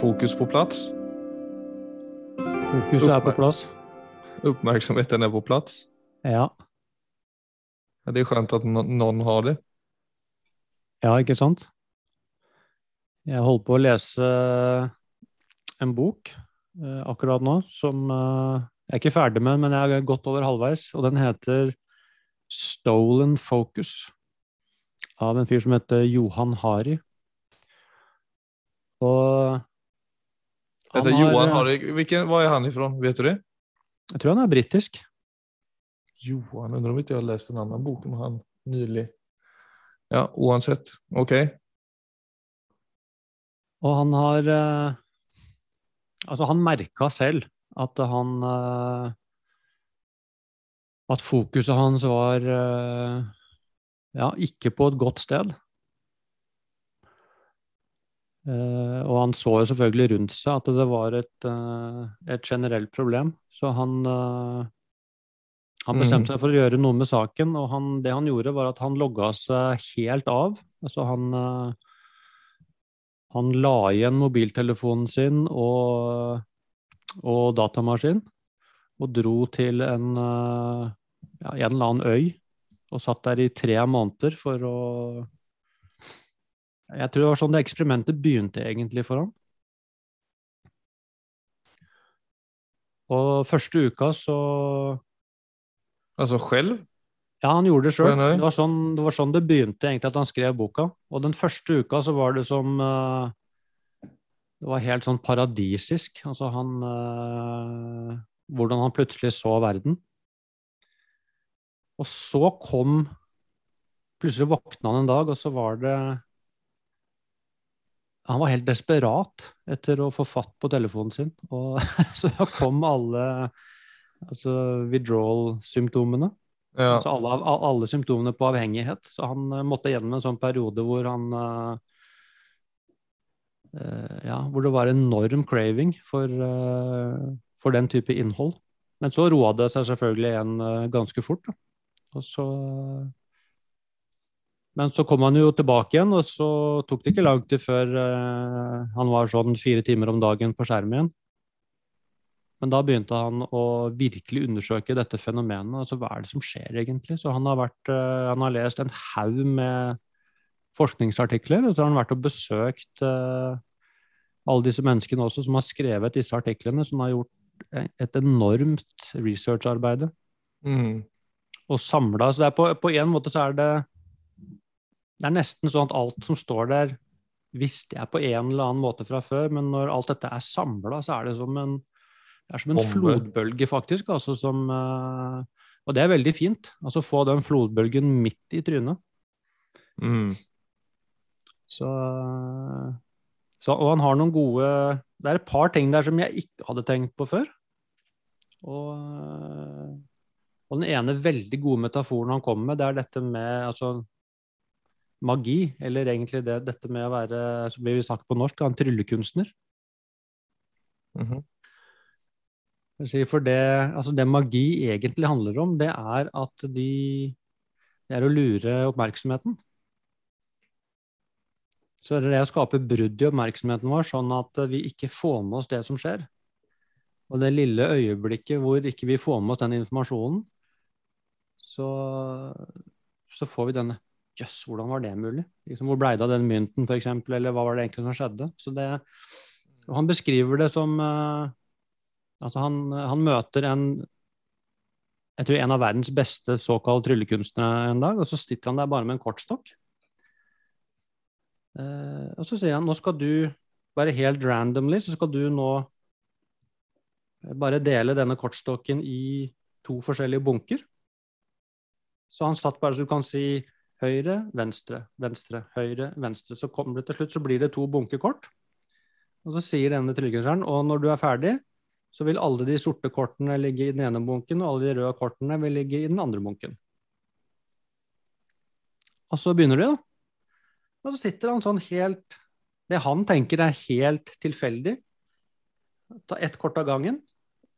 fokus på plats. Fokuset er på plass. Oppmerksomheten er på plass. Ja. Ja, det er skjønt at no någon har det. ja, ikke sant? Jeg holder på å lese en bok eh, akkurat nå som eh, jeg er ikke ferdig med, men jeg er godt over halvveis, og den heter Stolen Focus av en fyr som heter Johan Hari. Og Heter har- Johan Harry. Hvilken, hva er han ifrån? Vet du det? Jeg tror han er britisk. Johan, undrar om inte jag har läst en annen bok om han nylig. Ja, uansett. Ok. Og han har eh, Altså, han merka selv at han eh, At fokuset hans var eh, ja, ikke på et godt sted. Eh, og han så jo selvfølgelig rundt seg at det var et, eh, et generelt problem. Så han, eh, han bestemte seg for å gjøre noe med saken, og han, det han gjorde, var at han logga seg helt av. Altså han han la igjen mobiltelefonen sin og, og datamaskin og dro til en, ja, en eller annen øy og satt der i tre måneder for å Jeg tror det var sånn det eksperimentet begynte egentlig for ham. Og første uka så Altså selv? Ja, han gjorde det sjøl. Det, var sånn, det var sånn det begynte, egentlig, at han skrev boka. Og den første uka så var det som uh, Det var helt sånn paradisisk. Altså han uh, Hvordan han plutselig så verden. Og så kom Plutselig våkna han en dag, og så var det Han var helt desperat etter å få fatt på telefonen sin. Og så da kom alle altså withdrawal-symptomene. Ja. Altså alle, alle symptomene på avhengighet. Så han eh, måtte gjennom en sånn periode hvor han eh, Ja, hvor det var enorm craving for, uh, for den type innhold. Men så roa det seg selvfølgelig igjen uh, ganske fort. Da. Og så Men så kom han jo tilbake igjen, og så tok det ikke lang tid før eh, han var sånn fire timer om dagen på skjermen igjen. Men da begynte han å virkelig undersøke dette fenomenet. Altså, hva er det som skjer egentlig? Så han har, vært, eh, han har lest en haug med forskningsartikler, og så har han vært og besøkt eh, alle disse menneskene også som har skrevet disse artiklene, som har gjort et enormt researcharbeid. Mm. og samla. Så det på, på en måte så er det Det er nesten sånn at alt som står der, visste jeg på en eller annen måte fra før, men når alt dette er samla, så er det som en det som en flodbølge, faktisk. Altså som, eh, og det er veldig fint. Altså få den flodbølgen midt i trynet. Mm. Så, så, og han har noen gode Det er et par ting der som jeg ikke hadde tenkt på før. Og, og den ene veldig gode metaforen han kommer med, det er dette med altså, magi. Eller egentlig det, dette med å være, som blir sagt på norsk, en tryllekunstner. Mm -hmm. For det, altså det magi egentlig handler om, det er at de Det er å lure oppmerksomheten. Så det er det å skape brudd i oppmerksomheten vår, sånn at vi ikke får med oss det som skjer. Og det lille øyeblikket hvor ikke vi får med oss den informasjonen, så, så får vi denne Jøss, hvordan var det mulig? Liksom, hvor blei det av den mynten, f.eks., eller hva var det egentlig som skjedde? Så det, han beskriver det som uh, Altså, han, han møter en jeg tror en av verdens beste såkalt tryllekunstnere en dag, og så sitter han der bare med en kortstokk. Uh, og så sier han nå skal du, bare helt randomly, så skal du nå bare dele denne kortstokken i to forskjellige bunker. Så han satt bare så du kan si høyre, venstre, venstre, høyre, venstre. Så kommer det til slutt, så blir det to bunkekort. Og så sier denne tryllekunstneren, og når du er ferdig, så vil alle de sorte kortene ligge i den ene bunken, og alle de røde kortene vil ligge i den andre bunken. Og så begynner de, da. Og så sitter han sånn helt Det han tenker er helt tilfeldig. Ta ett kort av gangen.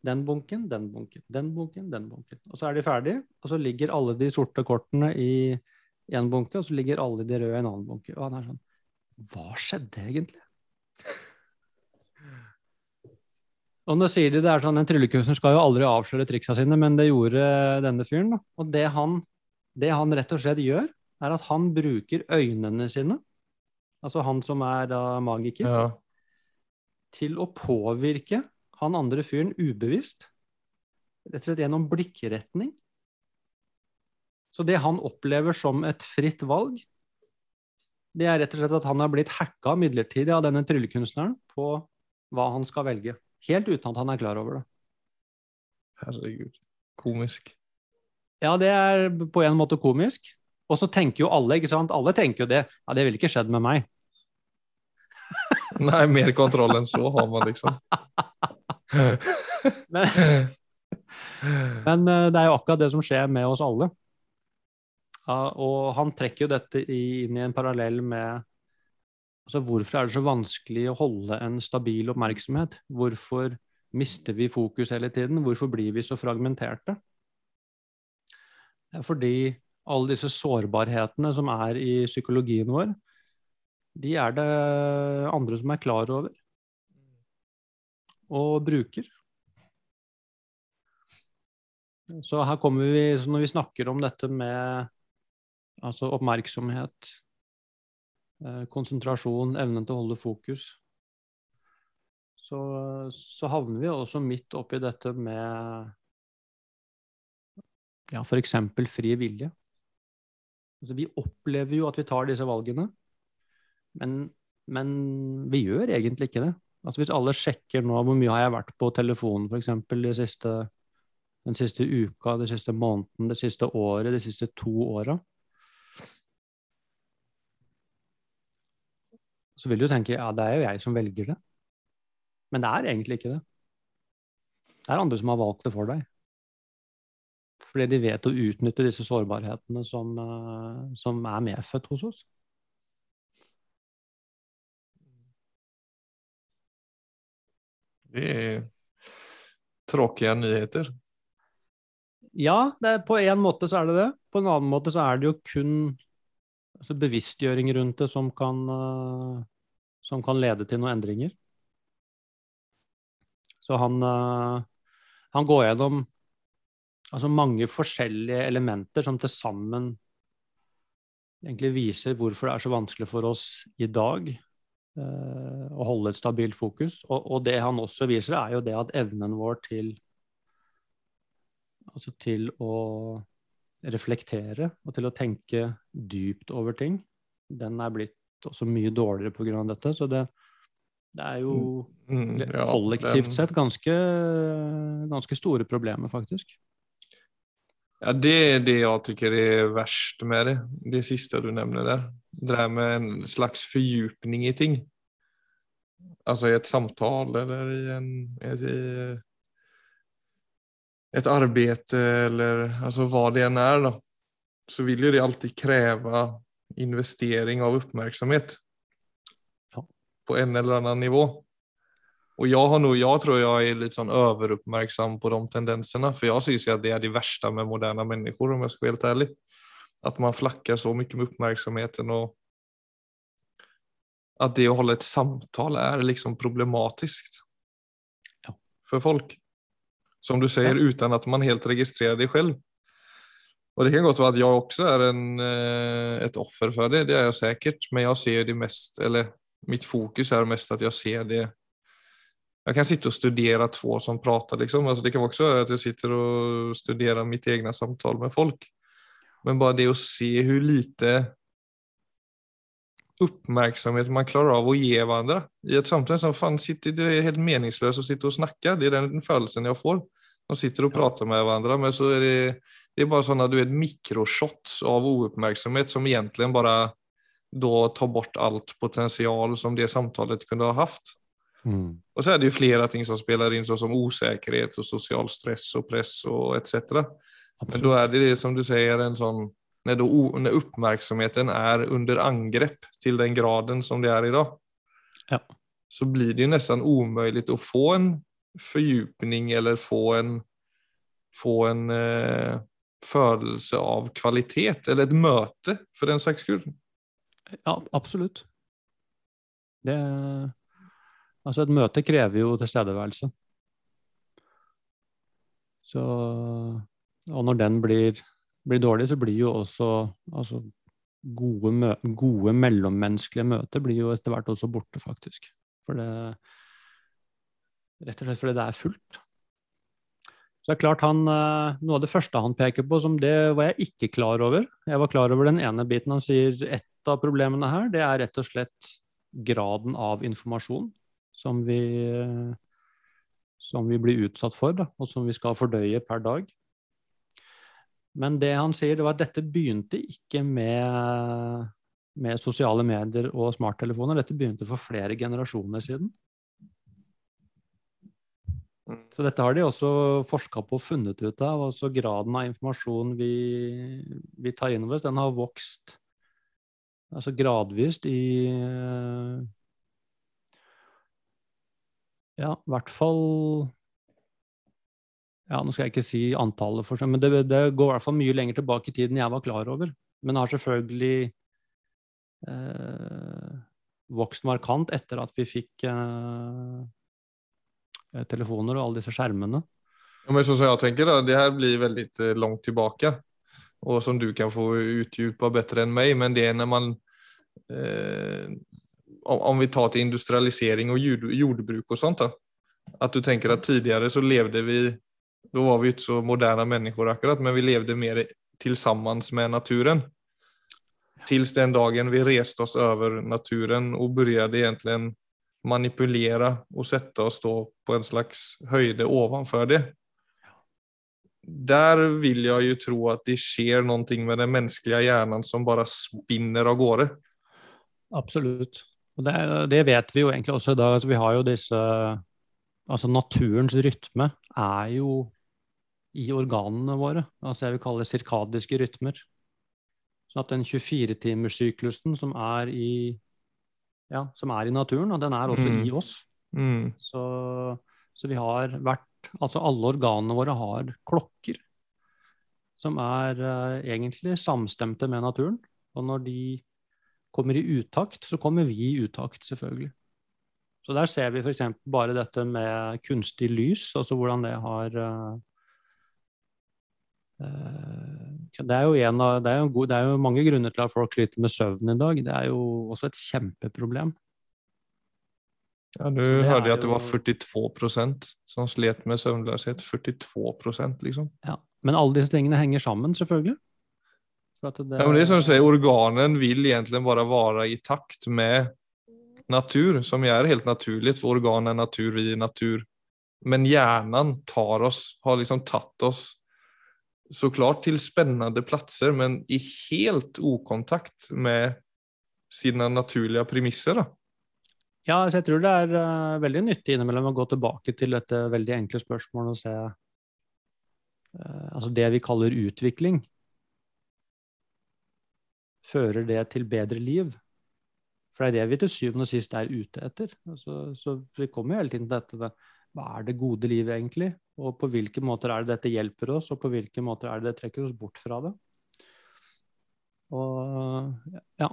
Den bunken, den bunken, den bunken, den bunken. Og så er de ferdige, og så ligger alle de sorte kortene i én bunke, og så ligger alle de røde i en annen bunke. Og han er sånn Hva skjedde egentlig? Og nå sier de det er sånn, En tryllekunstner skal jo aldri avsløre triksa sine, men det gjorde denne fyren. da. Og det han, det han rett og slett gjør, er at han bruker øynene sine, altså han som er da magiker, Ja. til å påvirke han andre fyren ubevisst. Rett og slett gjennom blikkretning. Så det han opplever som et fritt valg, det er rett og slett at han har blitt hacka midlertidig av denne tryllekunstneren på hva han skal velge. Helt uten at han er klar over det. Herregud. Komisk. Ja, det er på en måte komisk. Og så tenker jo alle, ikke sant? Alle tenker jo det. Ja, det ville ikke skjedd med meg. Nei, mer kontroll enn så har man liksom. Men, men eh, det er jo akkurat det som skjer med oss alle. Og han trekker jo dette inn i en parallell med altså Hvorfor er det så vanskelig å holde en stabil oppmerksomhet? Hvorfor mister vi fokus hele tiden? Hvorfor blir vi så fragmenterte? Det er fordi alle disse sårbarhetene som er i psykologien vår, de er det andre som er klar over og bruker. Så her kommer vi, når vi snakker om dette med altså oppmerksomhet, eh, konsentrasjon, evnen til å holde fokus, så, så havner vi også midt oppi dette med ja, f.eks. fri vilje. Altså, vi opplever jo at vi tar disse valgene, men, men vi gjør egentlig ikke det. Altså, hvis alle sjekker nå hvor mye har jeg vært på telefonen f.eks. De den siste uka, den siste måneden, det siste året, de siste to åra, så vil du tenke ja, det er jo jeg som velger det. Men det er egentlig ikke det. Det er andre som har valgt det for deg. Fordi de vet å utnytte disse sårbarhetene som, eh, som er medfødt hos oss. Det er tråkige nyheter. Ja, det på en måte så er det det. På en annen måte så er det jo kun altså bevisstgjøring rundt det som kan, eh, som kan lede til noen endringer. Så han, eh, han går gjennom altså mange forskjellige elementer som til sammen egentlig viser hvorfor det er så vanskelig for oss i dag eh, å holde et stabilt fokus. Og, og det han også viser, er jo det at evnen vår til altså til å reflektere og til å tenke dypt over ting, den er blitt også mye dårligere pga. dette. Så det, det er jo Mm, ja, kollektivt sett ganske, ganske store problemer, faktisk. Ja, det er det jeg tycker er verst med det. Det siste du nevner der. Det er med en slags fordypning i ting. Altså i et samtale eller i, en, i ett arbete eller alltså vad det än är då. Så vill ju det alltid kräva investering av uppmärksamhet. Ja. På en eller annan nivå. Och jag, har nog, jag tror jag är lite sån överuppmärksam på de tendenserna. För jag syns ju att det är det värsta med moderna människor om jag ska vara helt ärlig. Att man flackar så mycket med uppmärksamheten och att det att hålla ett samtal är liksom problematiskt. Ja. För folk. Som du säger utan att man helt registrerar det själv. Och det kan gott vara att jag också är en, eh, ett offer för det, det är jag säkert. Men jag ser det mest, eller mitt fokus är mest att jag ser det jag kan sitta och studera två som pratar. Liksom. Alltså det kan också vara att jag sitter och studerar mitt egna samtal med folk. Men bara det att se hur lite uppmärksamhet man klarar av att ge varandra i ett samtal. Som fan sitter, det är helt meningslöst att sitta och snacka. Det är den födelsen jag får. De sitter och prater pratar med varandra men så är det, det är bara sådana du vet, mikroshots av ouppmärksamhet som egentligen bara då tar bort allt potential som det samtalet kunde ha haft. Mm. Och så är det ju flera ting som spelar in såsom osäkerhet och social stress och press och etc. Men da då är det det som du säger en sån när, då, när uppmärksamheten är under angrepp till den graden som det är idag. Ja. Så blir det ju nästan omöjligt att få en fördjupning eller få en, få en eh, födelse av kvalitet eller ett möte för den saks skull. Ja, absolutt. Det Altså, et møte krever jo tilstedeværelse. Så, og når den blir, blir, dårlig, så blir jo også altså, gode, mø gode mellommenneskelige møter blir jo etter hvert også borte, faktisk. For det, rett og slett fordi det er fullt. Så det er klart han, eh, Noe av det første han peker på, som det var jeg ikke klar over. Jeg var klar over den ene biten. Han sier et av problemene her, det er rett og slett graden av informasjon som vi, som vi blir utsatt for, da, og som vi skal fordøye per dag. Men det han sier, det var at dette begynte ikke med, med sosiale medier og smarttelefoner. Dette begynte for flere generasjoner siden. Så dette har de også forska på og funnet ut av. altså Graden av informasjon vi, vi tar inn over oss, den har vokst altså gradvis i Ja, i hvert fall ja, Nå skal jeg ikke si antallet, for seg, men det, det, går i hvert fall mye lenger tilbake i tiden jeg var klar over. Men har selvfølgelig eh, vokst markant etter at vi fikk eh, Eh, telefoner og alle disse skjermene. Ja, men så som jeg tenker da, det her blir veldig langt tilbake, og som du kan få utdjupa bedre enn meg. men det er når man eh, om vi tar til industrialisering og jord, jordbruk og sånt Da. At du tenker at tidligere så levde vi, då var vi inte så moderna människor akkurat, men vi levde mer tillsammans med naturen. Tills den dagen vi reste oss över naturen och började egentligen manipulera och sätta oss då på en slags höjde ovanför det. Där vill jag ju tro att det sker någonting med den mänskliga hjärnan som bara spinner av gårde. Absolutt. Og det, det, vet vi jo egentlig også i dag. Altså, vi har jo disse Altså naturens rytme er jo i organene våre. Altså det jeg vil kalle sirkadiske rytmer. Sånn at den 24-timerssyklusen som er i ja, som er i naturen, og den er også mm. i oss. Mm. Så, så, vi har vært Altså alle organene våre har klokker som er uh, egentlig samstemte med naturen. Og når de kommer i utakt, så kommer vi i utakt, selvfølgelig. Så der ser vi f.eks. bare dette med kunstig lys, altså hvordan det har uh, det er, av, det, er god, det er, jo mange grunner til at folk sliter med søvn i dag. Det er jo også et kjempeproblem. Ja, Nå hørte jeg at det var 42% som slet med søvnløshet. 42% liksom. Ja, Men alle disse tingene henger sammen, selvfølgelig. Det, ja, men det er som du sier, Organen vil egentlig bare være i takt med natur, som er helt naturlig, for organ er natur, vi er natur. Men hjernen tar oss, har liksom tatt oss så klart til spennende plasser, men i helt ukontakt med sine naturlige premisser. da. Ja, jeg tror det er uh, veldig nyttig innimellom å gå tilbake til dette veldig enkle spørsmålet og se uh, altså det vi kaller utvikling. Fører det til bedre liv? For det er det vi til syvende og sist er ute etter. Altså, så vi kommer jo hele tiden til dette hva er det gode livet egentlig? Og på hvilke måter er det dette hjelper oss, og på hvilke måter er det det trekker oss bort fra det? Og ja.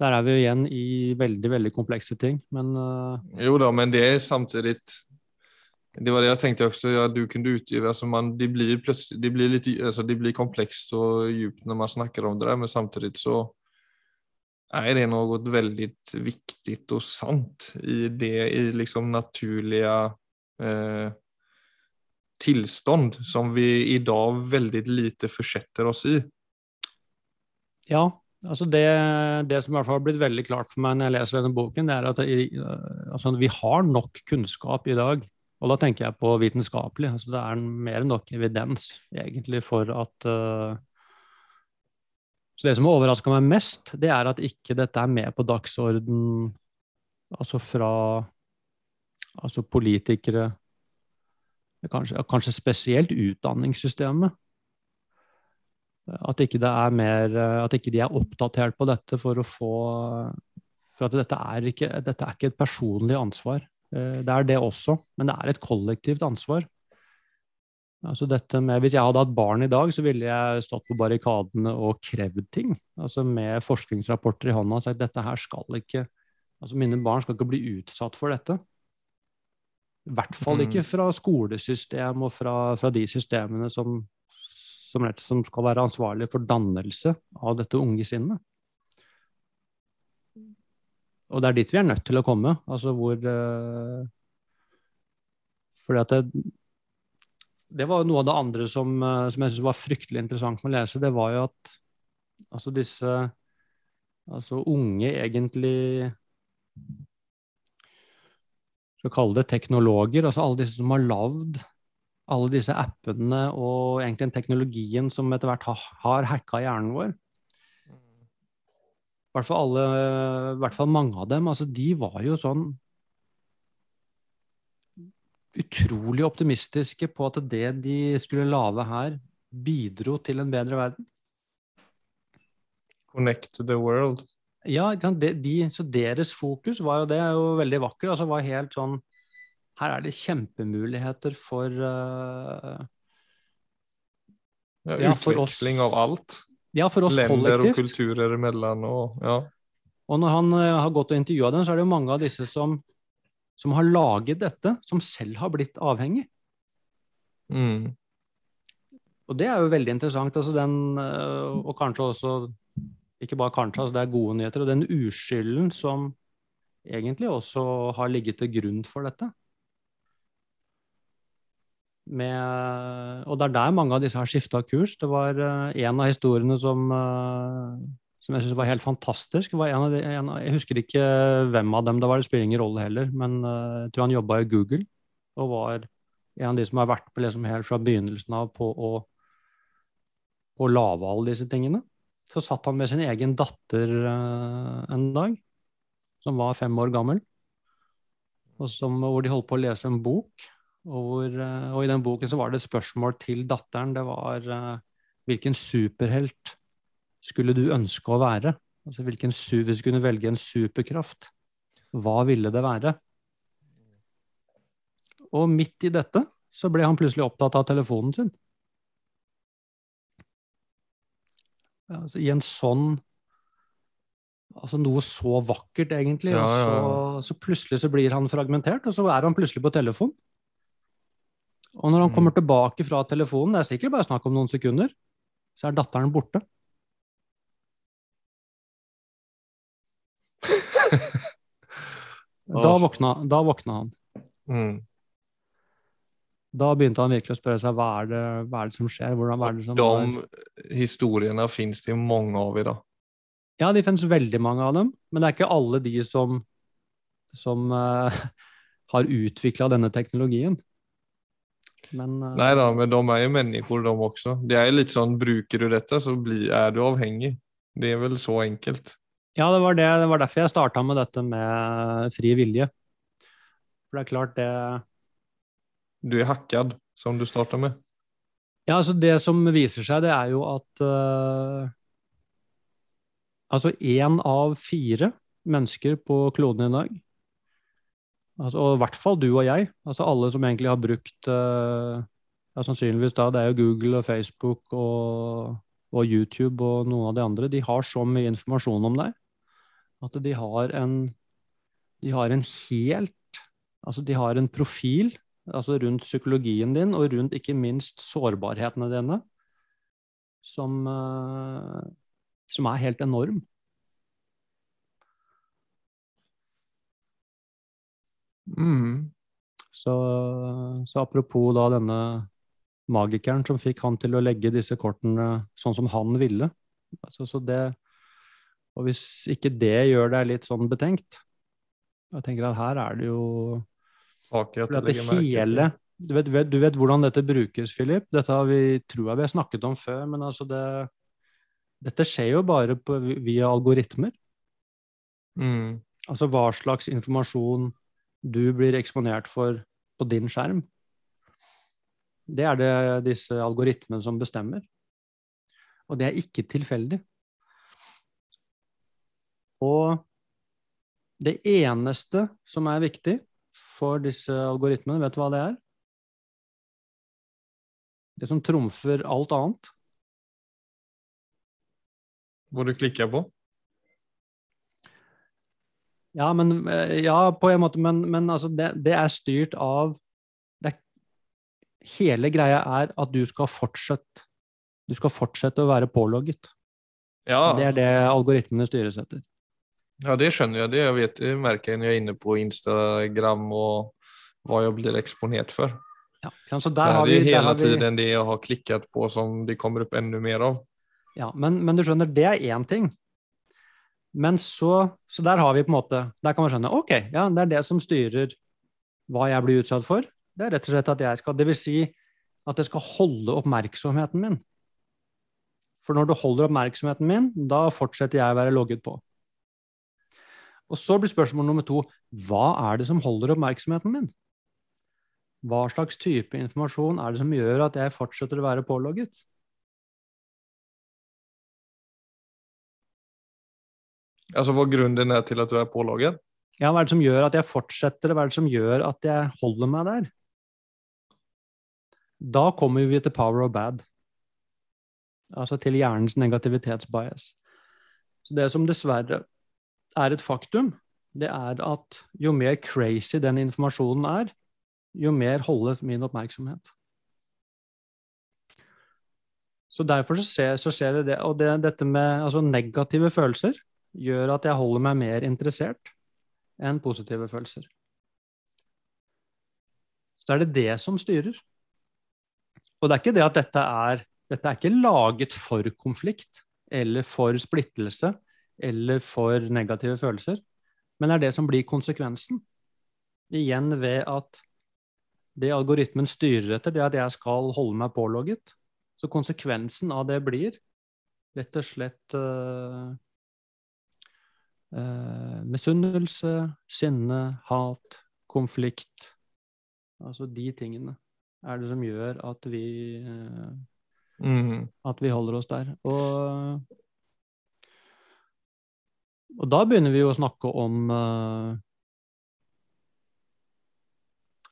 Der er vi jo igjen i veldig, veldig komplekse ting, men uh... Jo da, men det er samtidig det var det jeg tenkte også, ja, du kunne utgive altså det, blir plötsligt, det, blir litt, altså de blir komplekst og djupt når man snakker om det der, men samtidig så er det noe veldig viktig og sant i det i liksom naturlige eh, tillstånd som vi idag väldigt lite försätter oss i. Ja, altså det, det som i hvert fall har blitt veldig klart for meg når jeg leser denne boken, det er at det, altså vi har nok kunnskap i dag. Og da tenker jeg på vitenskapelig. altså Det er mer enn nok evidens egentlig for at uh, så det som har overraska meg mest, det er at ikke dette er med på dagsorden altså fra altså politikere, kanskje, kanskje spesielt utdanningssystemet. At ikke, det er mer, at ikke de er oppdatert på dette for å få For at dette er ikke, dette er ikke et personlig ansvar. Eh, det er det også, men det er et kollektivt ansvar. Altså med, Hvis jeg hadde hatt barn i dag, så ville jeg stått på barrikadene og krevd ting. Altså Med forskningsrapporter i hånda og sagt dette her skal ikke altså Mine barn skal ikke bli utsatt for dette. I hvert fall ikke fra skolesystem og fra, fra de systemene som, som, rett, som skal være ansvarlige for dannelse av dette unge sinnet. Og det er dit vi er nødt til å komme. Altså hvor uh, Fordi at det, det var noe av det andre som, uh, som jeg syntes var fryktelig interessant med å lese. Det var jo at altså disse altså unge egentlig Skal kalle det teknologer. Altså alle disse som har lagd alle disse appene og egentlig den teknologien som etter hvert har, har hacka hjernen vår i hvert fall alle, i hvert fall mange av dem, altså de var jo sånn utrolig optimistiske på at det de skulle lage her, bidro til en bedre verden. Connect the world. Ja, de, de, så deres fokus var jo det er jo veldig vakkert. Altså var helt sånn Her er det kjempemuligheter for uh, ja, Utveksling ja, av alt. Ja, for oss Lender kollektivt. og kulturer imellom og ja. Og når han uh, har gått og intervjua dem, så er det jo mange av disse som, som har laget dette, som selv har blitt avhengig. Mm. Og det er jo veldig interessant. Altså den, uh, og kanskje også Ikke bare kanskje, altså det er gode nyheter. Og den uskylden som egentlig også har ligget til grunn for dette. Med, og det er der mange av disse har skifta kurs. Det var uh, en av historiene som, uh, som jeg syns var helt fantastisk. Var en av de, en av, jeg husker ikke hvem av dem det var, det spiller ingen rolle heller. Men uh, jeg tror han jobba i Google og var en av de som har vært på liksom helt fra begynnelsen av på å, på å lage alle disse tingene. Så satt han med sin egen datter en dag, som var fem år gammel, som, hvor de holdt på å lese en bok. Og, hvor, eh, og, i den boken så var det et spørsmål til datteren. Det var uh, hvilken superhelt skulle du ønske å være? Altså hvilken, Hvis du kunne velge en superkraft, hva ville det være? Og midt i dette så ble han plutselig opptatt av telefonen sin. Altså, I en sånn Altså noe så vakkert, egentlig. Ja, ja. Og så, så, plutselig så blir han fragmentert, og så er han plutselig på telefon. Og når han kommer mm. tilbake fra telefonen, det er sikkert bare snakk om noen sekunder, så er datteren borte. da, våkna, da våkna han. Mm. Da begynte han virkelig å spørre seg hva er det, hva er det som skjer. Hvordan, er det som De historiene finnes det mange av i dag. Ja, det finnes veldig mange av dem. Men det er ikke alle de som, som uh, har utvikla denne teknologien. Men, uh, Nei da, men de er jo mennesker, de også. Det er litt sånn, Bruker du dette, så blir, er du avhengig. Det er vel så enkelt. Ja, det var, det, det var derfor jeg starta med dette med fri vilje. For det er klart, det Du er hackad, som du starta med? Ja, altså det som viser seg, det er jo at uh, Altså én av fire mennesker på kloden i dag Altså, og i hvert fall du og jeg. Altså alle som egentlig har brukt uh, ja, Sannsynligvis da, det er jo Google og Facebook og, og, YouTube og noen av de andre. De har så mye informasjon om deg at de har en De har en helt Altså de har en profil altså rundt psykologien din og rundt ikke minst sårbarhetene dine som, uh, som er helt enorm. Mm. Så, så, apropos da denne magikeren som fikk han til å legge disse kortene sånn som han ville. Altså, så det, og hvis ikke det gjør deg litt sånn betenkt Jeg tenker at her er det jo At det hele du vet, du vet, hvordan dette brukes, Philip. Dette har vi, tror jeg vi har snakket om før, men altså det, dette skjer jo bare på, via algoritmer. Mm. Altså hva slags informasjon du blir eksponert for på din skjerm. Det er det disse algoritmene som bestemmer. Og det er ikke tilfeldig. Og det eneste som er viktig for disse algoritmene, vet du hva det er? Det som trumfer alt annet. Hvor du klikker på? Ja, men, eh, ja, på en måte, men, men altså det, det er styrt av det Hele greia er at du skal fortsette du skal fortsette å være pålogget. Ja, Det er det algoritmene styres etter. Ja, det skjønner jeg. Det jeg vet, det merker jeg når jeg er inne på Instagram og hva jeg blir eksponert for. Ja, så Så der har er det vi, hele vi tiden det jeg har klikket på som det kommer opp enda mer av. ja, men, men du skjønner, det er én ting. Men så, så der har vi på en måte Der kan man skjønne ok, ja, det er det som styrer hva jeg blir utsatt for. Det er rett og slett at jeg skal Det vil si at jeg skal holde oppmerksomheten min. For når du holder oppmerksomheten min, da fortsetter jeg å være logget på. Og så blir spørsmål nummer to hva er det som holder oppmerksomheten min? Hva slags type informasjon er det som gjør at jeg fortsetter å være pålogget? Altså hva grunnen er til at du er pålogget? Ja, hva er det som gjør at jeg fortsetter, hva er det som gjør at jeg holder meg der? Da kommer vi til power of bad. Altså til hjernens negativitetsbias. Så det som dessverre er et faktum, det er at jo mer crazy den informasjonen er, jo mer holdes min oppmerksomhet. Så derfor så skjer, så skjer det det. Og det, dette med altså negative følelser gjør at jeg holder meg mer interessert enn positive følelser. Så er det det som styrer. Og det er ikke det at dette er Dette er ikke laget for konflikt eller for splittelse eller for negative følelser, men er det som blir konsekvensen. Igjen ved at det algoritmen styrer etter, det er at jeg skal holde meg pålogget. Så konsekvensen av det blir rett og slett uh, uh, misunnelse, sinne, hat, konflikt. Altså de tingene er det som gjør at vi, uh, mm. at vi holder oss der. Og, og da begynner vi jo å snakke om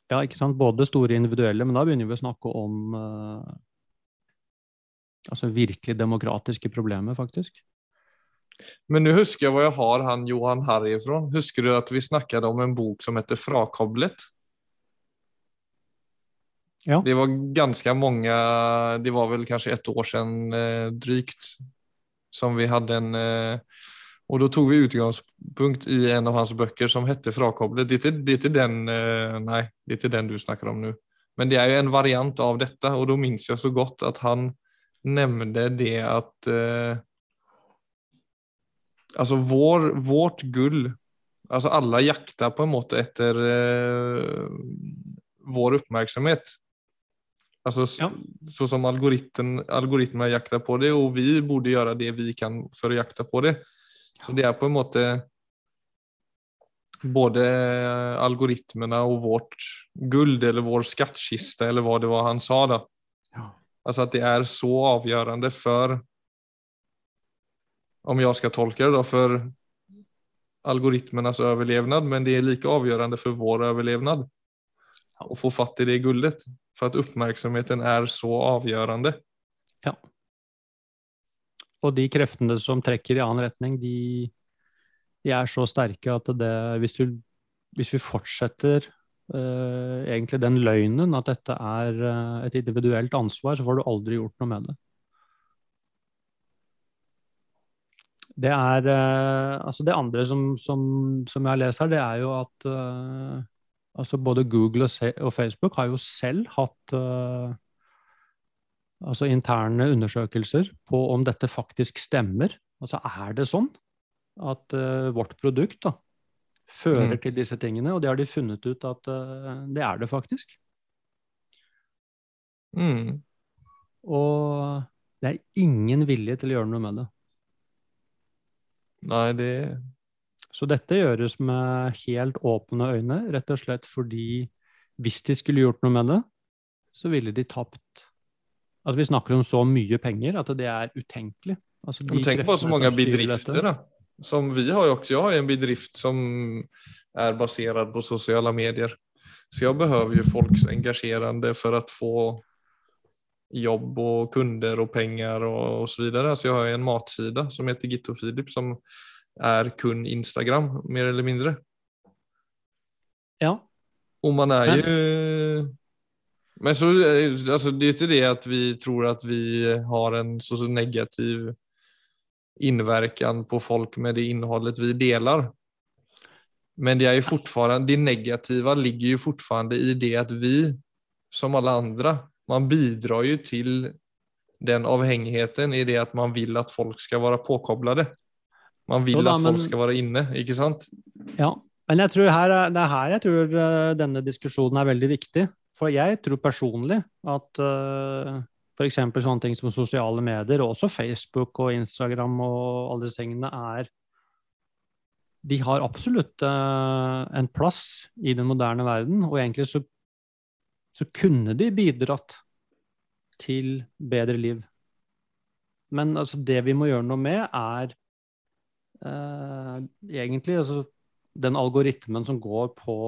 Ja, ikke sant, både store individuelle, men da begynner vi å snakke om altså virkelig demokratiske problemer, faktisk. Men nå husker jeg hvor jeg har han Johan Harry fra. Husker du at vi snakket om en bok som heter Frakoblet? Ja. Det var ganske mange, det var vel kanskje ett år siden eh, drygt, som vi hadde en eh, Og da tok vi utgangspunkt i en av hans bøker som hette Frakoblet. Det er ikke, den eh, det er ikke den du snakker om nå. Men det er jo en variant av dette, og da minnes jeg så godt at han nevnte det at eh, Altså vår, vårt gull Altså alle jakter på en måte etter eh, vår oppmerksomhet. Altså Ja. så som algoritmen, algoritmer jakter på det, og vi borde gjøre det vi kan for å jakte på det. Så det er på en måte både algoritmerna og vårt guld, eller vår skattkiste, eller hva det var han sa da. Ja. Altså at det er så avgjørende for om jeg skal tolke det da, for algoritmernas overlevnad, men det er like avgjørende for vår overlevnad å få fatt i det guldet. For at oppmerksomheten er så avgjørende. Og de kreftene som trekker i annen retning, de, de er så sterke at det, hvis, du, hvis vi fortsetter uh, egentlig den løgnen at dette er uh, et individuelt ansvar, så får du aldri gjort noe med det. Det er uh, Altså, det andre som, som, som jeg har lest her, det er jo at altså både Google og, og Facebook har jo selv hatt altså interne undersøkelser på om dette faktisk stemmer. Altså er det sånn at uh, vårt produkt da, fører Mm. til disse tingene, og det har de funnet ut at uh, det er det faktisk. Mm. Og det er ingen vilje til å gjøre noe med det. Nei, det Så dette gjøres med helt åpne øyne, rett og slett fordi hvis de skulle gjort noe med det, så ville de tapt Altså Vi snakker om så mye penger at det er utenkelig. Altså, de Tenk på så mange bedrifter da. Som vi har jo også. Jeg har jo en bedrift som er basert på sosiale medier. Så jeg behøver jo folks engasjerende for å få jobb og kunder og penger og, og så videre. Så jeg har en matsida som heter Gitto Filip som er kun Instagram, mer eller mindre. Ja. Og man er ju... Men så, eh, alltså det är inte det att vi tror att vi har en så, så negativ inverkan på folk med det innehållet vi delar. Men det är ju fortfarande, det negativa ligger ju fortfarande i det att vi, som alla andra, man bidrar ju till den avhängigheten i det att man vill att folk ska vara påkopplade. Man vill da, att folk men- ska vara inne, ikke sant? Ja, men jeg tror her, er- det er her jeg tror eh, denne diskusjonen er veldig viktig. For jeg tror personlig at uh, f.eks. sånne ting som sosiale medier, og også Facebook og Instagram og alle disse tingene, er De har absolutt uh, en plass i den moderne verden, og egentlig så, så kunne de bidratt til bedre liv. Men altså, det vi må gjøre noe med, er uh, egentlig altså, den algoritmen som går på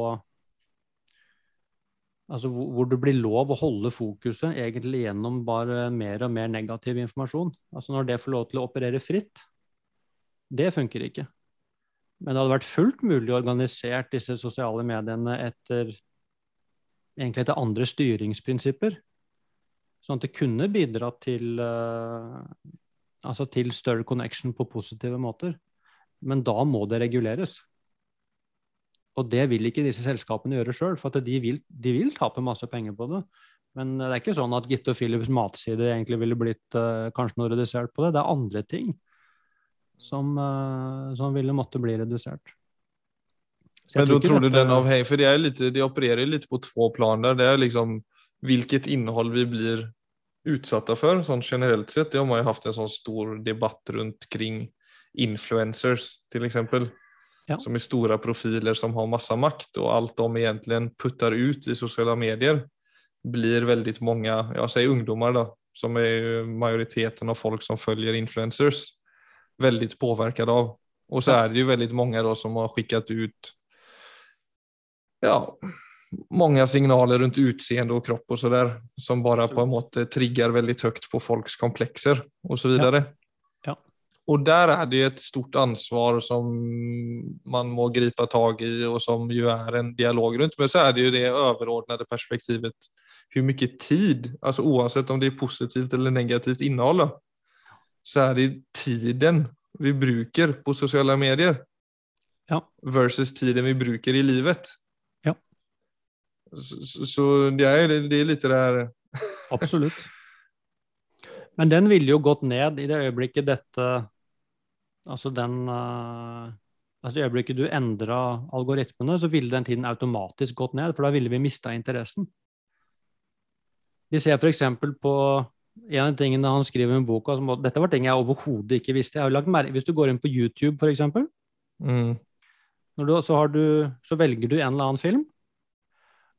Altså hvor, hvor det blir lov å holde fokuset egentlig gjennom bare mer og mer negativ informasjon. Altså når det får lov til å operere fritt, det funker ikke. Men det hadde vært fullt mulig å organisere disse sosiale mediene etter egentlig etter andre styringsprinsipper. Sånn at det kunne bidratt til, eh, altså til større connection på positive måter. Men da må det reguleres. Og det vil ikke disse selskapene gjøre sjøl, for at de vil, de vil tape masse penger på det. Men det er ikke sånn at Gitte og Philips matside egentlig ville blitt uh, kanskje noe redusert på det. Det er andre ting som, uh, som ville måtte bli redusert. Men tror tror du dette- den avhäng, For de, lite, de opererer litt på två plan der. Det er liksom hvilket innhold vi blir utsatte for, sånn generelt sett. Det har man jo haft en sånn stor debatt rundt kring influencers til exempel. Ja. Som är stora profiler som har massa makt och allt de egentligen puttar ut i sociala medier blir väldigt många, jag säger ungdomar då, som är majoriteten av folk som följer influencers, väldigt påverkade av. Och så er är det ju väldigt många då som har skickat ut ja, många signaler runt utseende och kropp och sådär som bara på en måte triggar väldigt högt på folks komplexer och så vidare. Ja. Och där är det ju ett stort ansvar som man må gripa tag i och som ju är en dialog runt. Men så är det ju det överordnade perspektivet. Hur mycket tid, alltså oavsett om det är positivt eller negativt innehåll, så är det tiden vi bruker på sociala medier Ja. versus tiden vi bruker i livet. Ja. Så, så- det, är, det er litt det her Absolutt. Men den ville jo gått ned i det øyeblikket dette Altså den eh, Altså i øyeblikket du endra algoritmene, så ville den tiden automatisk gått ned, for da ville vi mista interessen. Vi ser f.eks. på en av tingene han skriver i boka som, Dette var ting jeg overhodet ikke visste. Jeg har lagt merke, Hvis du går inn på YouTube, f.eks., mm. du, så, du, så velger du en eller annen film,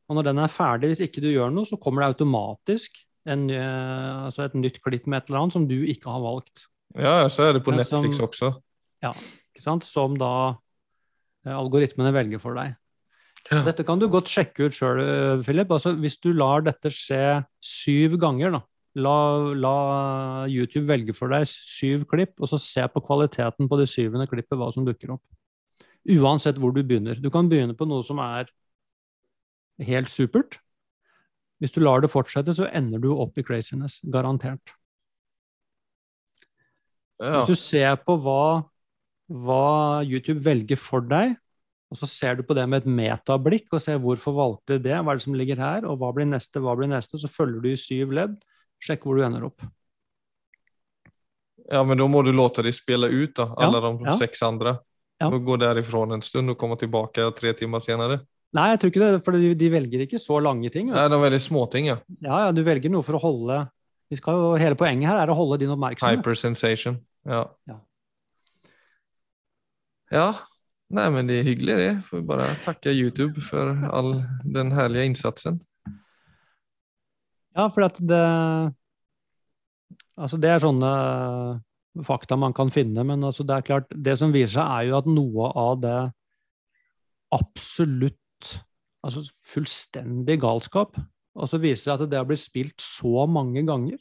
og når den er ferdig, hvis ikke du gjør noe, så kommer det automatisk en, altså et nytt klipp med et eller annet som du ikke har valgt. Ja, så er det på Netflix som- også. Ikke sant? Som da eh, algoritmene velger for deg. Ja. Dette kan du godt sjekke ut sjøl, Philip. Altså, hvis du lar dette skje syv ganger, da. La, la YouTube velge for deg syv klipp, og så se på kvaliteten på det syvende klippet, hva som dukker opp. Uansett hvor du begynner. Du kan begynne på noe som er helt supert. Hvis du lar det fortsette, så ender du opp i craziness. Garantert. Ja. Hvis du ser på hva, hva YouTube velger for deg, og så ser du på det med et metablikk og ser hvorfor valgte de det, hva er det som ligger her, og hva blir neste, hva blir neste, så følger du i syv ledd, sjekk hvor du ender opp. ja, men da må du låte de spille ut da, Ja, de ja. seks andre. Ja. Og gå derifra en stund og komme tilbake tre timer senere. Nei, jeg tror ikke det, for de, de velger ikke så lange ting. Vet. Nei, de små småting. Ja. Ja, ja, du velger noe for å holde vi skal jo, Hele poenget her er å holde din oppmerksomhet. Hypersensation. Ja. Ja. Ja, Nei, men det er hyggelig, det. Får bare takke YouTube for all den herlige innsatsen. Ja, for at det Altså, det er sånne fakta man kan finne, men altså, det er klart, det som viser seg, er jo at noe av det absolutt Altså fullstendig galskap. Og så viser det at det har blitt spilt så mange ganger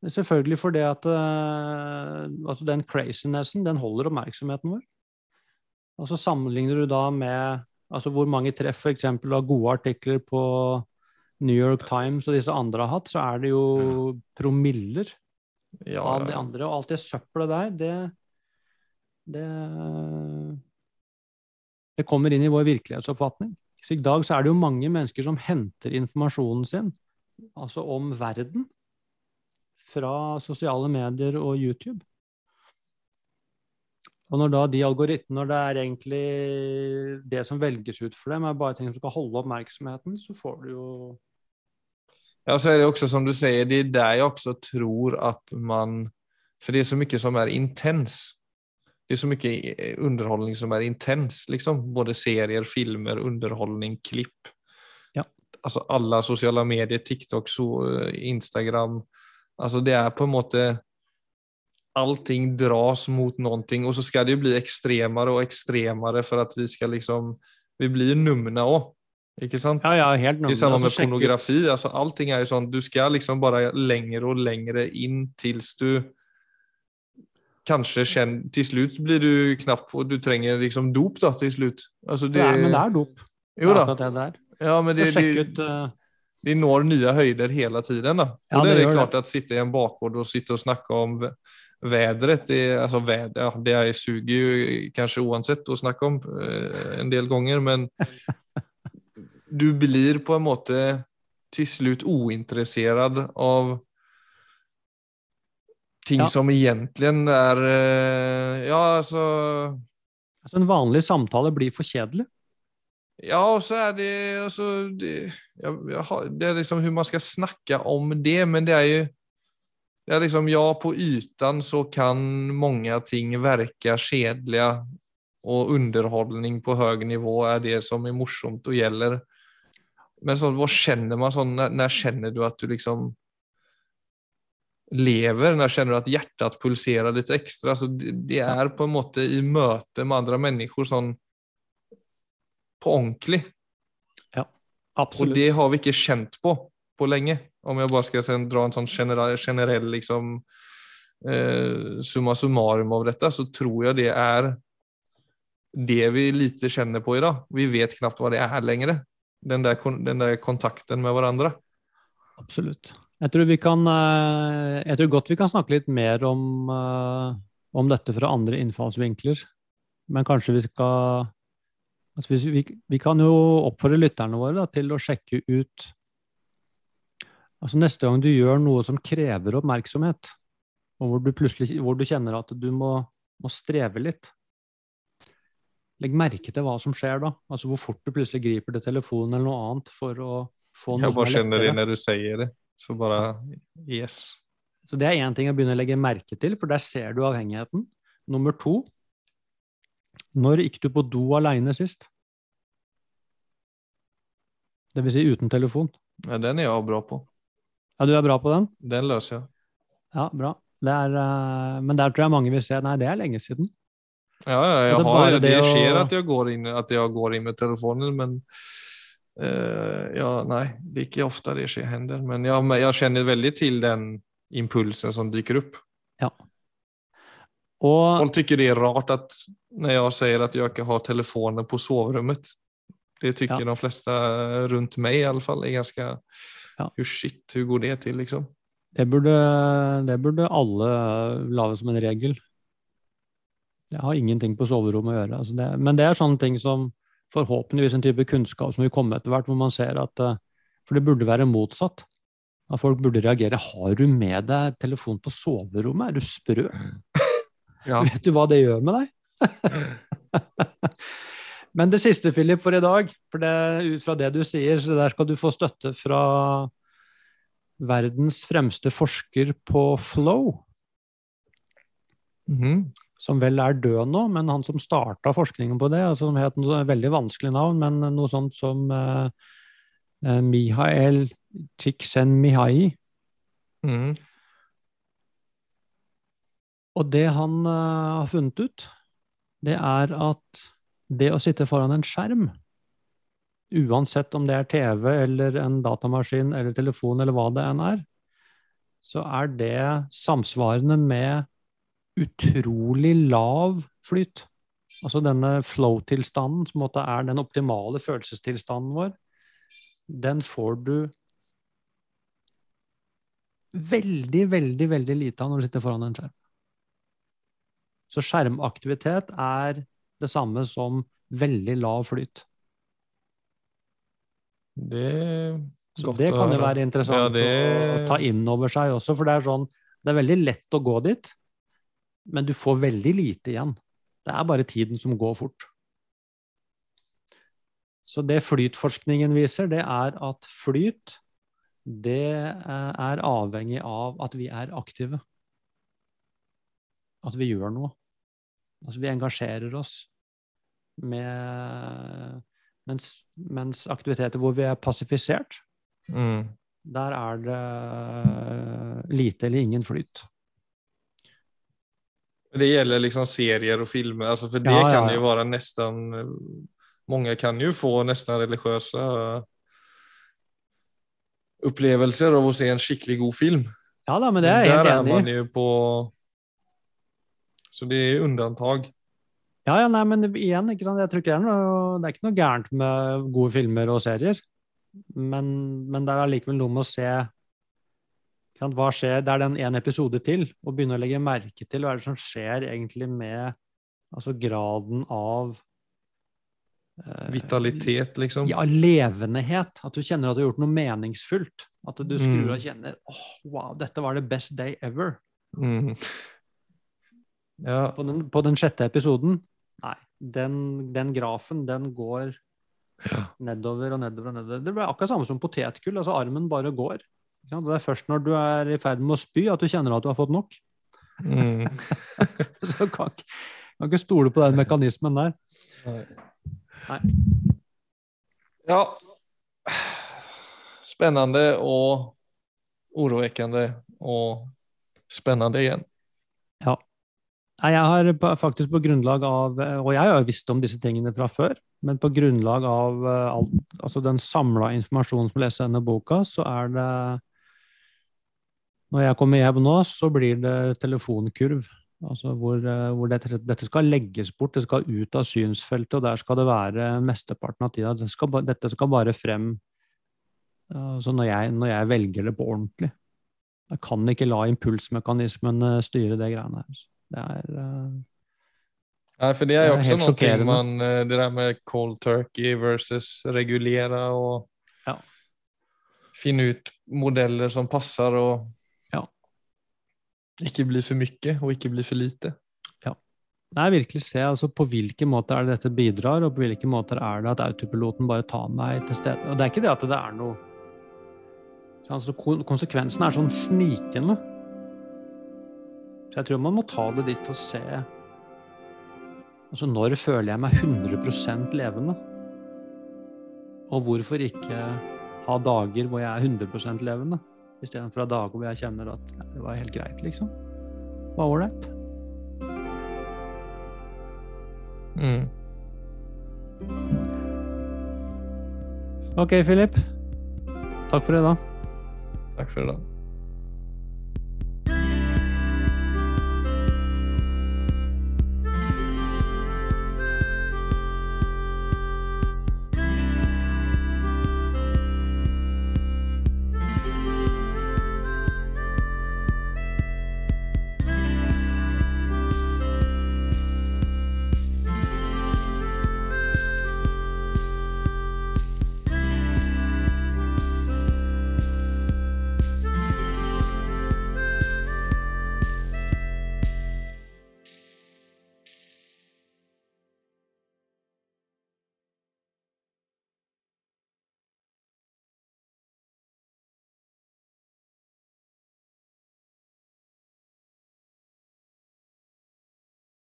Selvfølgelig fordi at uh, altså den crazinessen, den holder oppmerksomheten vår. Og så sammenligner du da med altså hvor mange treff f.eks. av gode artikler på New York Times og disse andre har hatt, så er det jo promiller ja, av de andre. Og alt det søppelet der, det, det Det kommer inn i vår virkelighetsoppfatning. Så I dag så er det jo mange mennesker som henter informasjonen sin, altså om verden, fra sosiale medier og YouTube. Og når da de algoritmene, når det er egentlig det som velges ut for dem, er bare ting som skal holde oppmerksomheten, så får du jo Ja, så er det også som du sier, det er der jeg også tror at man For det er så mye som er intens. Det er så mye underholdning som er intens, liksom. Både serier, filmer, underholdning, klipp. Ja. Altså alle sosiale medier, TikTok, Instagram. Altså det er på en måte allting dras mot noe, og så skal det jo bli ekstremere og ekstremere for at vi skal liksom, vi blir numne òg. Ikke sant? Ja, ja, helt numne. I sammen samme med pornografi. Altså, allting er jo sånn, Du skal liksom bare lenger og lenger inn tils du kanskje kjenner Til slutt blir du knapp, og du trenger liksom dop da, til slutt. Altså, det, ja, men det er dop. Jo da. Det det ja, men det, det, ut, uh... de når nye høyder hele tiden. da. Ja, det, er det klart at sitte i en bakgård og sitte og snakke om været det, altså väd, ja, det suger jo kanskje uansett å snakke om eh, en del ganger, men du blir på en måte til slutt uinteressert av ting ja. som egentlig er eh, Ja, altså Altså En vanlig samtale blir for kjedelig? Ja, og så er det altså, det, jeg, har, det er liksom hvordan man skal snakke om det, men det er jo det är liksom, ja, på ytan så kan många ting verka kedliga och underhållning på hög nivå är det som är morsomt och gäller. Men så, vad känner man sånn, när, när känner du att du liksom lever? När känner du att hjärtat pulserar lite extra? Så det, det är på en måte i möte med andra människor sånn på ordentlig. Ja, absolutt. Og det har vi ikke kjent på på lenge. Om jeg bare skal dra en sånn generell, generell liksom, eh, summa summarum av dette, så tror jeg det er det vi lite kjenner på i dag. Vi vet knapt hva det er lenger. Den der, den der kontakten med hverandre. Absolutt. Jeg tror, kan, eh, jeg tror, godt vi kan snakke litt mer om, eh, om dette fra andre innfallsvinkler. Men kanskje vi skal altså vi, vi, kan jo oppfordre lytterne våre da, til å sjekke ut Altså Neste gang du gjør noe som krever oppmerksomhet, og hvor du plutselig hvor du kjenner at du må, må streve litt, legg merke til hva som skjer da. Altså hvor fort du plutselig griper til telefonen eller noe annet for å få noe. Jeg bare kjenner det når du sier det. Så bare yes. Så det er én ting å begynne å legge merke til, for der ser du avhengigheten. Nummer to når gikk du på do aleine sist? Det vil si uten telefon. Ja, den er jeg bra på. Ja, du er bra på den? Den løser jeg. Ja, bra. Er, uh, men der tror jeg mange vil se nei, det er lenge siden. Ja, ja jeg det, har, det, det skjer å... at, jeg går inn, at jeg går inn med telefonen, men uh, ja, nei, det er ikke ofte det skjer, hender. Men jeg, jeg kjenner veldig til den impulsen som dukker opp. Ja. Og... Folk syns det er rart at når jeg sier at jeg ikke har telefonen på soverommet. Det syns ja. de fleste rundt meg i alle fall er ganske ja. Hur shit, hvordan går det til, liksom? Det burde, det burde alle lage som en regel. Jeg har ingenting på soverommet å gjøre. Altså det, men det er sånne ting som forhåpentligvis en type kunnskap som vil komme etter hvert, hvor man ser at eh, For det burde være motsatt. At folk burde reagere. Har du med deg telefon på soverommet? Er du sprø? Ja. Vet du hva det gjør med deg? Men det siste, Philip, for i dag, for det, ut fra det du sier, så der skal du få støtte fra verdens fremste forsker på flow. Mm -hmm. Som vel er død nå, men han som starta forskningen på det, altså som het noe veldig vanskelig navn, men noe sånt som eh, uh, Mihael Csikszentmihalyi. Mm. Og det han uh, har funnet ut, det er at det å sitte foran en skjerm, uansett om det er TV eller en datamaskin eller telefon eller hva det enn er, så er det samsvarende med utrolig lav flyt. Altså denne flow-tilstanden, som er den optimale følelsestilstanden vår, den får du veldig, veldig, veldig lite av når du sitter foran en skjerm. Så skjermaktivitet er det samme som veldig lav flyt. Det Så det kan jo være interessant Ja, det- å ta inn over seg også, for det er sånn Det er veldig lett å gå dit, men du får veldig lite igjen. Det er bare tiden som går fort. Så det flytforskningen viser, det er at flyt det eh, er avhengig av at vi er aktive. At vi gjør noe. Altså vi engasjerer oss med mens, mens aktiviteter hvor vi er passifisert, Mm. der er det lite eller ingen flyt. Det gjelder liksom serier og filmer, altså for det Ja, ja, kan jo være nesten Mange kan jo få nesten religiøse opplevelser av å se en skikkelig god film. Ja da, men det er jeg helt enig i. man er man jo på, så det er undantag. Ja, ja, nei, men igjen, ikke sant? jeg tror ikke det er noe, det er ikke noe gærent med gode filmer og serier. Men, men det er allikevel noe med å se sant, hva skjer. Det er den én episode til, og begynne å legge merke til hva er det som skjer egentlig med altså graden av eh, Vitalitet liksom. Ja, levendehet. At du kjenner at du har gjort noe meningsfullt. At du skrur Mm. og kjenner åh, wow, dette var the best day ever. Mm. Ja, På den, på den sjette episoden, nei, den, den grafen, den går Ja. nedover og nedover og nedover. Det blir akkurat samme som potetgull, altså armen bare går. Det er først når du er i ferd med å spy at du kjenner at du har fått nok. mm. Så kan, ikke- kan ikke stole på den mekanismen der. Nei. Ja. Spennende og urovekkende og spennende igjen. igen. Nei, jeg har faktisk på grunnlag av Og jeg har jo visst om disse tingene fra før, men på grunnlag av eh, alt, altså den samla informasjonen som leser denne boka, så er det Når jeg kommer hjem nå, så blir det telefonkurv. Altså hvor, eh, hvor dette, dette skal legges bort, det skal ut av synsfeltet, og der skal det være mesteparten av tida. Det skal, dette skal bare frem altså når, jeg, når jeg velger det på ordentlig. Jeg kan ikke la impulsmekanismen eh, styre det greiene her. Det er eh, Nej, för det er jo også chockerande. man, eh, det der med cold turkey versus regulere og Ja. finne ut modeller som passer, og Ja. ikke bli for mye og ikke bli for lite. Nei, virkelig se altså, på hvilke måter er det dette bidrar, og på hvilke måter er det at autopiloten bare tar meg til stede. Og det er ikke det at det er noe altså, Konsekvensen er sånn snikende. Så jeg tror man må ta det dit og se Altså, når føler jeg meg 100% levende? Og hvorfor ikke ha dager hvor jeg er 100% levende, istedenfor dager hvor jeg kjenner at ja, det var helt greit, liksom? Det var ålreit. Mm. Ok, Philip. Takk for i dag. for det idag.